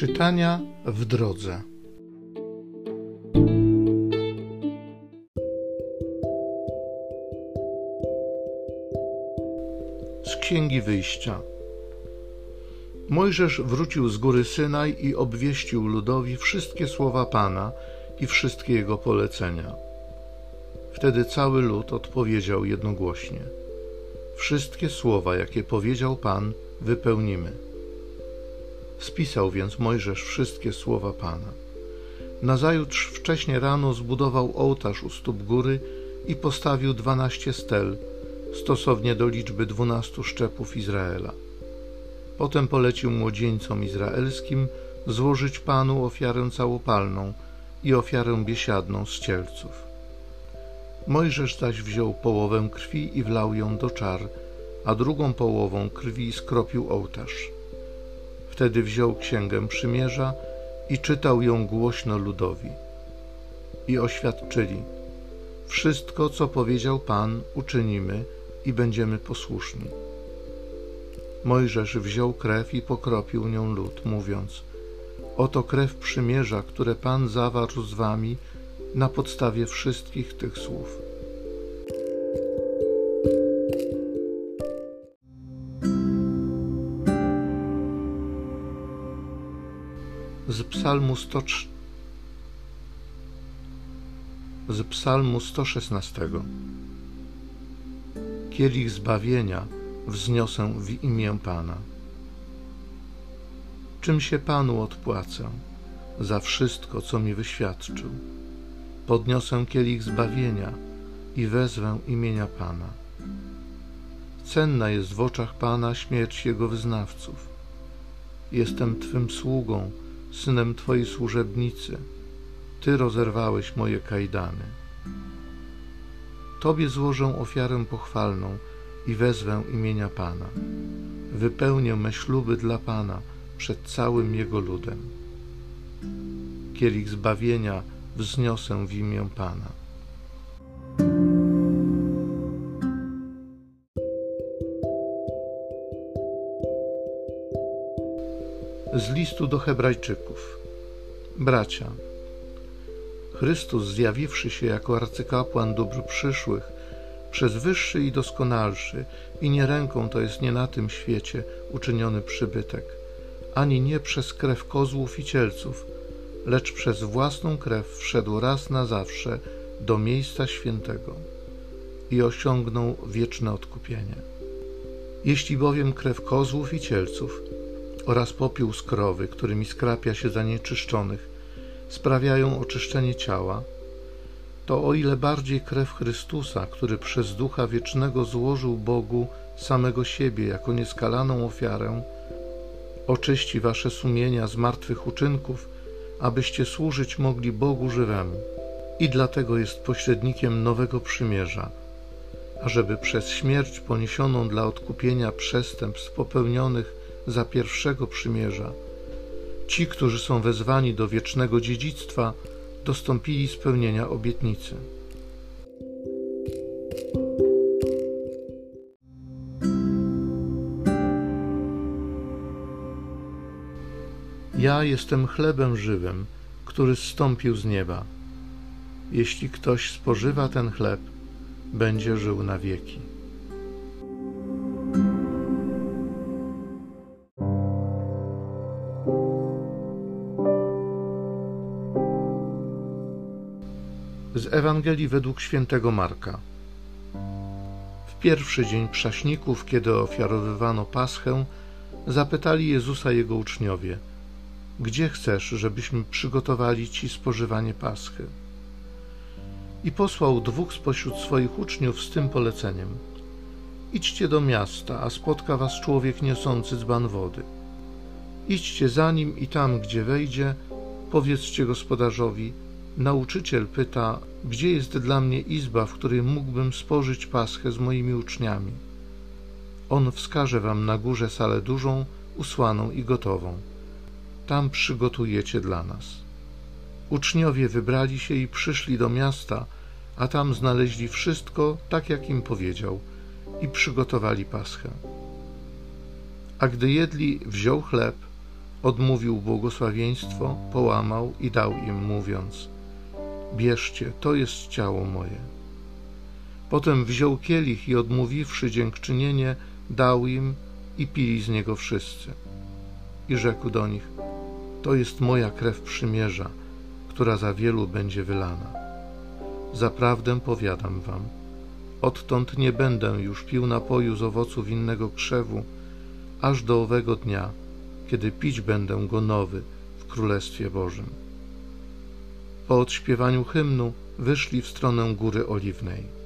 Czytania w drodze. Z Księgi Wyjścia. Mojżesz wrócił z góry Synaj i obwieścił ludowi wszystkie słowa Pana i wszystkie jego polecenia. Wtedy cały lud odpowiedział jednogłośnie: Wszystkie słowa, jakie powiedział Pan, wypełnimy. Spisał więc Mojżesz wszystkie słowa Pana. Nazajutrz wcześnie rano zbudował ołtarz u stóp góry i postawił dwanaście stel, stosownie do liczby dwunastu szczepów Izraela. Potem polecił młodzieńcom izraelskim złożyć Panu ofiarę całopalną i ofiarę biesiadną z cielców. Mojżesz zaś wziął połowę krwi i wlał ją do czar, a drugą połową krwi skropił ołtarz. Wtedy wziął księgę przymierza i czytał ją głośno ludowi. I oświadczyli: Wszystko, co powiedział Pan, uczynimy i będziemy posłuszni. Mojżesz wziął krew i pokropił nią lud, mówiąc: Oto krew przymierza, które Pan zawarł z wami na podstawie wszystkich tych słów. Z psalmu 100, z psalmu 116 Kielich zbawienia wzniosę w imię Pana. Czym się Panu odpłacę za wszystko, co mi wyświadczył? Podniosę kielich zbawienia i wezwę imienia Pana. Cenna jest w oczach Pana śmierć Jego wyznawców. Jestem Twym sługą, synem Twojej służebnicy. Ty rozerwałeś moje kajdany. Tobie złożę ofiarę pochwalną i wezwę imienia Pana. Wypełnię me śluby dla Pana przed całym Jego ludem. Kielich zbawienia wzniosę w imię Pana. Listu do Hebrajczyków. Bracia, Chrystus, zjawiwszy się jako arcykapłan dóbr przyszłych, przez wyższy i doskonalszy, i nie ręką to jest nie na tym świecie uczyniony przybytek, ani nie przez krew kozłów i cielców, lecz przez własną krew wszedł raz na zawsze do miejsca świętego i osiągnął wieczne odkupienie. Jeśli bowiem krew kozłów i cielców oraz popiół z krowy, którymi skrapia się zanieczyszczonych, sprawiają oczyszczenie ciała, to o ile bardziej krew Chrystusa, który przez Ducha Wiecznego złożył Bogu samego siebie jako nieskalaną ofiarę, oczyści wasze sumienia z martwych uczynków, abyście służyć mogli Bogu żywemu. I dlatego jest pośrednikiem nowego przymierza, ażeby przez śmierć poniesioną dla odkupienia przestępstw popełnionych za pierwszego przymierza, ci, którzy są wezwani do wiecznego dziedzictwa, dostąpili spełnienia obietnicy. Ja jestem chlebem żywym, który zstąpił z nieba. Jeśli ktoś spożywa ten chleb, będzie żył na wieki. Z Ewangelii według świętego Marka. W pierwszy dzień prześników, kiedy ofiarowywano paschę, zapytali Jezusa jego uczniowie: Gdzie chcesz, żebyśmy przygotowali ci spożywanie paschy? I posłał dwóch spośród swoich uczniów z tym poleceniem: Idźcie do miasta, a spotka was człowiek niosący dzban wody. Idźcie za nim i tam, gdzie wejdzie, powiedzcie gospodarzowi: Nauczyciel pyta, gdzie jest dla mnie izba, w której mógłbym spożyć paschę z moimi uczniami. On wskaże wam na górze salę dużą, usłaną i gotową. Tam przygotujecie dla nas. Uczniowie wybrali się i przyszli do miasta, a tam znaleźli wszystko tak, jak im powiedział, i przygotowali paschę. A gdy jedli, wziął chleb, odmówił błogosławieństwo, połamał i dał im, mówiąc: Bierzcie, to jest ciało moje. Potem wziął kielich i odmówiwszy dziękczynienie, dał im i pili z niego wszyscy. I rzekł do nich: To jest moja krew przymierza, która za wielu będzie wylana. Zaprawdę powiadam wam, odtąd nie będę już pił napoju z owoców innego krzewu, aż do owego dnia, kiedy pić będę go nowy w Królestwie Bożym. Po odśpiewaniu hymnu wyszli w stronę Góry Oliwnej.